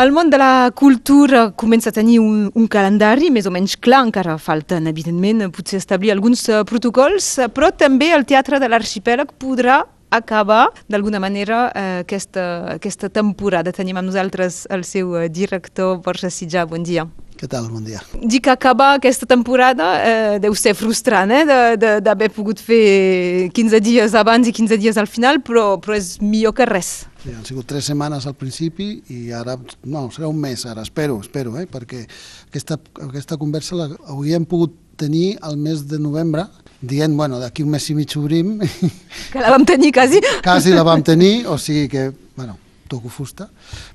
El món de la cultura comença a tenir un, un calendari més o menys clar, encara falten, evidentment, potser establir alguns uh, protocols, però també el Teatre de l'Arxipèlag podrà acabar d'alguna manera uh, aquesta, aquesta temporada. Tenim amb nosaltres el seu uh, director, Borja Sitjà. Bon dia. Què tal? Bon dia. Dic que acabar aquesta temporada eh, deu ser frustrant, eh, d'haver pogut fer 15 dies abans i 15 dies al final, però, però és millor que res. Sí, han sigut tres setmanes al principi i ara, no, serà un mes ara, espero, espero, eh, perquè aquesta, aquesta conversa la hauríem pogut tenir al mes de novembre, dient, bueno, d'aquí un mes i mig obrim. Que la vam tenir quasi. Quasi la vam tenir, o sigui que, bueno, toco fusta,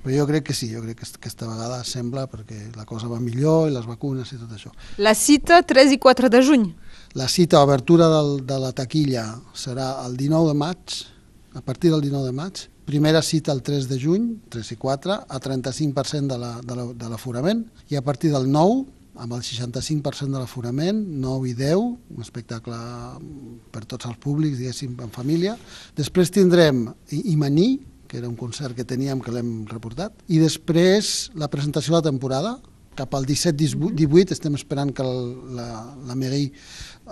però jo crec que sí, jo crec que aquesta vegada sembla perquè la cosa va millor i les vacunes i tot això. La cita 3 i 4 de juny? La cita, obertura del, de la taquilla serà el 19 de maig, a partir del 19 de maig, primera cita el 3 de juny, 3 i 4, a 35% de l'aforament, la, de la, i a partir del 9, amb el 65% de l'aforament, 9 i 10, un espectacle per tots els públics, diguéssim, en família. Després tindrem Imaní, que era un concert que teníem que l'hem reportat, i després la presentació de la temporada, cap al 17-18 estem esperant que la, la Meri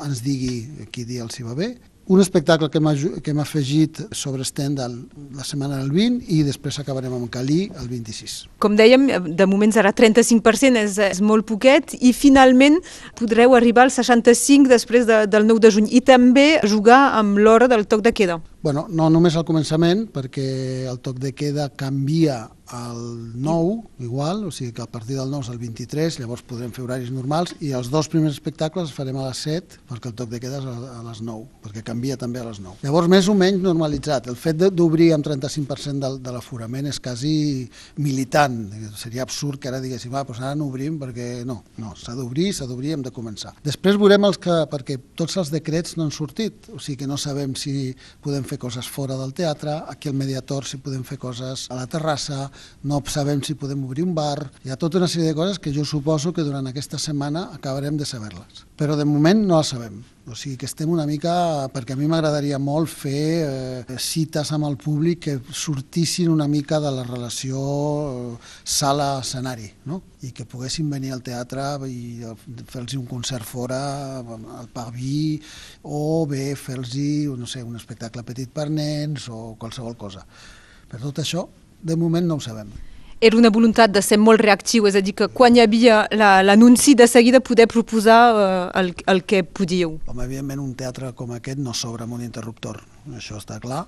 ens digui qui dia els hi va bé, un espectacle que hem afegit sobre Stendhal la setmana del 20 i després acabarem amb Calí el 26. Com dèiem, de moment serà 35%, és, és molt poquet, i finalment podreu arribar al 65% després de, del 9 de juny i també jugar amb l'hora del toc de queda. Bueno, no només al començament, perquè el toc de queda canvia al 9, igual, o sigui que a partir del 9 és el 23, llavors podrem fer horaris normals, i els dos primers espectacles els farem a les 7, perquè el toc de queda és a les 9, perquè canvia també a les 9. Llavors, més o menys normalitzat. El fet d'obrir amb 35% de, de l'aforament és quasi militant. Seria absurd que ara diguéssim, ah, doncs ara no obrim perquè no, no, s'ha d'obrir, s'ha d'obrir, hem de començar. Després veurem els que, perquè tots els decrets no han sortit, o sigui que no sabem si podem fer coses fora del teatre, aquí al Mediator si podem fer coses a la terrassa, no sabem si podem obrir un bar, hi ha tota una sèrie de coses que jo suposo que durant aquesta setmana acabarem de saber-les. Però de moment no les sabem. O sigui que estem una mica, perquè a mi m'agradaria molt fer eh, cites amb el públic que sortissin una mica de la relació eh, sala-escenari, no? i que poguessin venir al teatre i fer-los un concert fora, al Paví, o bé fer-los no sé, un espectacle petit per nens o qualsevol cosa. Per tot això de moment no ho sabem. Era una voluntat de ser molt reactiu, és a dir, que quan hi havia l'anunci la, de seguida poder proposar uh, el, el que podíeu. Home, evidentment, un teatre com aquest no s'obre amb un interruptor, això està clar,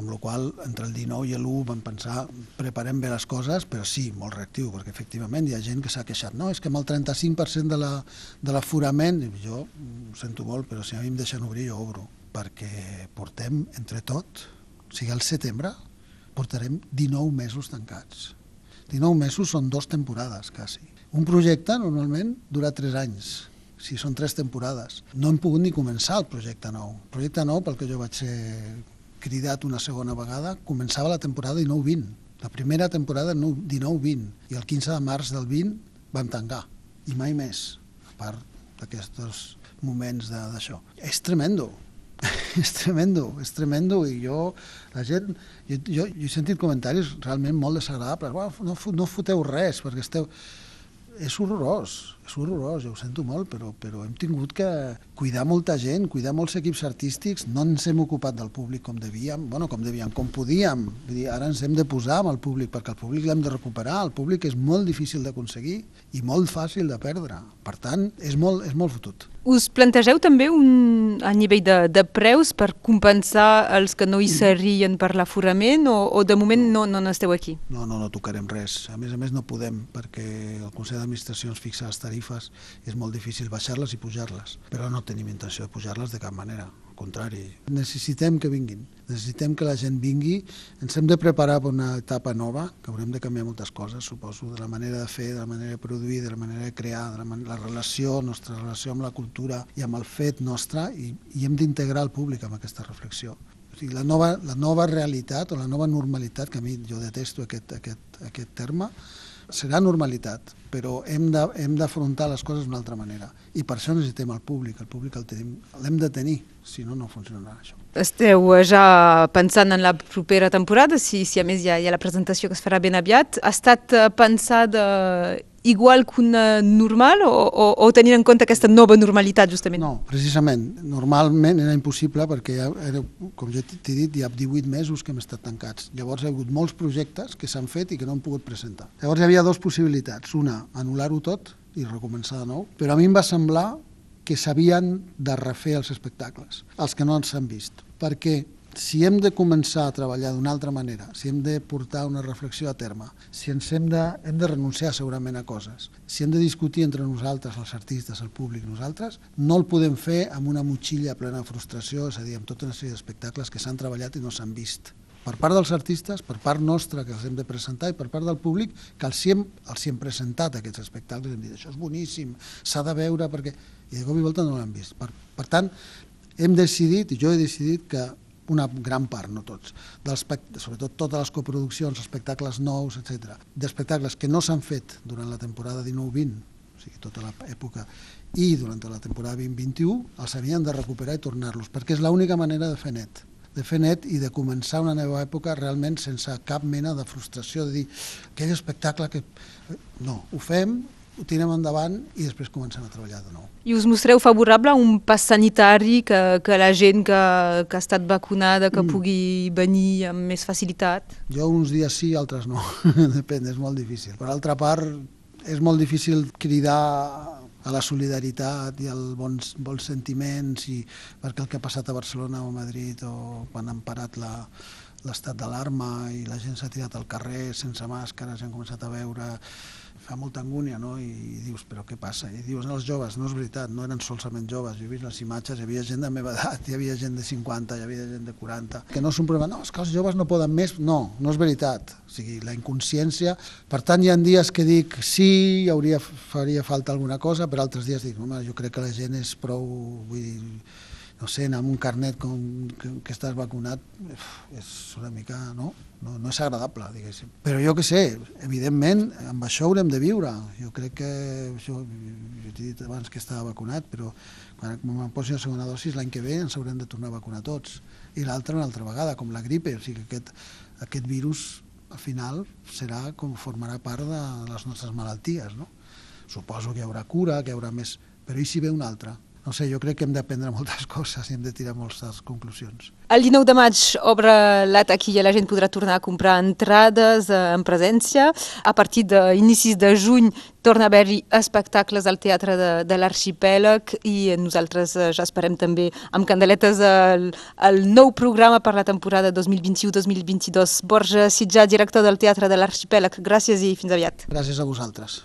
amb la qual entre el 19 i l'1 vam pensar preparem bé les coses, però sí, molt reactiu, perquè efectivament hi ha gent que s'ha queixat. No, és que amb el 35% de l'aforament, la, jo ho sento molt, però si a mi em deixen obrir, jo obro, perquè portem entre tot, o sigui, al setembre, portarem 19 mesos tancats. 19 mesos són dues temporades, quasi. Un projecte, normalment, dura 3 anys, si són 3 temporades. No hem pogut ni començar el projecte nou. El projecte nou, pel que jo vaig ser cridat una segona vegada, començava la temporada 19-20. La primera temporada 19-20 i el 15 de març del 20 vam tancar. I mai més, a part d'aquests moments d'això. És tremendo, és tremendo, és tremendo i jo, la gent, jo, jo, jo he sentit comentaris realment molt desagradables, no, no foteu res perquè esteu... És horrorós, és horrorós, jo ho sento molt, però, però hem tingut que cuidar molta gent, cuidar molts equips artístics, no ens hem ocupat del públic com devíem, bueno, com devíem, com podíem, Vull dir, ara ens hem de posar amb el públic, perquè el públic l'hem de recuperar, el públic és molt difícil d'aconseguir i molt fàcil de perdre, per tant, és molt, és molt fotut. Us plantegeu també un, a nivell de, de preus per compensar els que no hi serien per l'aforament o, o de moment no, no n'esteu aquí? No, no, no tocarem res. A més a més no podem perquè el Consell d'Administració ens fixa les tarifes i és molt difícil baixar-les i pujar-les. Però no tenim intenció de pujar-les de cap manera contrari. Necessitem que vinguin, necessitem que la gent vingui, ens hem de preparar per una etapa nova, que haurem de canviar moltes coses, suposo, de la manera de fer, de la manera de produir, de la manera de crear, de la, manera, la relació, nostra relació amb la cultura i amb el fet nostre, i, i hem d'integrar el públic amb aquesta reflexió. O sigui, la, nova, la nova realitat o la nova normalitat, que a mi jo detesto aquest, aquest, aquest terme, serà normalitat, però hem d'afrontar les coses d'una altra manera. I per això necessitem el públic, el públic l'hem de tenir, si no, no funcionarà això. Esteu ja pensant en la propera temporada, si, si a més hi ha, hi ha la presentació que es farà ben aviat. Ha estat eh, pensada igual que una normal o, o, o tenint en compte aquesta nova normalitat justament? No, precisament. Normalment era impossible perquè, ja era, com ja t'he dit, hi ha 18 mesos que hem estat tancats. Llavors hi ha hagut molts projectes que s'han fet i que no han pogut presentar. Llavors hi havia dues possibilitats. Una, anul·lar-ho tot i recomençar de nou. Però a mi em va semblar que s'havien de refer els espectacles, els que no s'han vist. Perquè si hem de començar a treballar d'una altra manera, si hem de portar una reflexió a terme, si ens hem de, hem de renunciar segurament a coses, si hem de discutir entre nosaltres, els artistes, el públic, nosaltres, no el podem fer amb una motxilla plena de frustració, és a dir, amb tota una sèrie d'espectacles que s'han treballat i no s'han vist. Per part dels artistes, per part nostra, que els hem de presentar, i per part del públic, que els hem, els hem presentat aquests espectacles, hem dit, això és boníssim, s'ha de veure, perquè... I de cop i volta no l'han vist. Per, per tant, hem decidit, jo he decidit que una gran part, no tots, sobretot totes les coproduccions, espectacles nous, etc. d'espectacles que no s'han fet durant la temporada 19-20, o sigui, tota l'època, i durant la temporada 2021, els havien de recuperar i tornar-los, perquè és l'única manera de fer net de fer net i de començar una nova època realment sense cap mena de frustració, de dir aquell espectacle que... No, ho fem, ho tirem endavant i després comencem a treballar de nou. I us mostreu favorable a un pas sanitari que, que la gent que, que ha estat vacunada que mm. pugui venir amb més facilitat? Jo uns dies sí, altres no, depèn, és molt difícil. Per altra part, és molt difícil cridar a la solidaritat i als bons, bons sentiments i perquè el que ha passat a Barcelona o a Madrid o quan han parat la, l'estat d'alarma i la gent s'ha tirat al carrer sense màscares i han començat a veure fa molta angúnia, no? I, i dius, però què passa? I dius, els joves, no és veritat, no eren solament joves, jo he vist les imatges, hi havia gent de meva edat, hi havia gent de 50, hi havia gent de 40, que no és un problema, no, és que els joves no poden més, no, no és veritat, o sigui, la inconsciència, per tant hi ha dies que dic, sí, hauria, faria falta alguna cosa, però altres dies dic, home, jo crec que la gent és prou, vull dir, no sé, anar amb un carnet com que, que estàs vacunat és una mica, no? no? No és agradable, diguéssim. Però jo que sé, evidentment, amb això haurem de viure. Jo crec que, això, jo t'he dit abans que estava vacunat, però quan em posi la segona dosi l'any que ve ens haurem de tornar a vacunar tots. I l'altra una altra vegada, com la gripe, o sigui que aquest, aquest virus al final serà com formarà part de les nostres malalties, no? Suposo que hi haurà cura, que hi haurà més... Però i si ve una altra? No sé, jo crec que hem d'aprendre moltes coses i hem de tirar moltes conclusions. El 19 de maig obre la taquilla, la gent podrà tornar a comprar entrades eh, en presència. A partir d'inicis de juny torna a haver-hi espectacles al Teatre de, de l'Arxipèlag i nosaltres eh, ja esperem també amb candeletes el, el nou programa per la temporada 2021-2022. Borja Sitjà, director del Teatre de l'Arxipèlag, gràcies i fins aviat. Gràcies a vosaltres.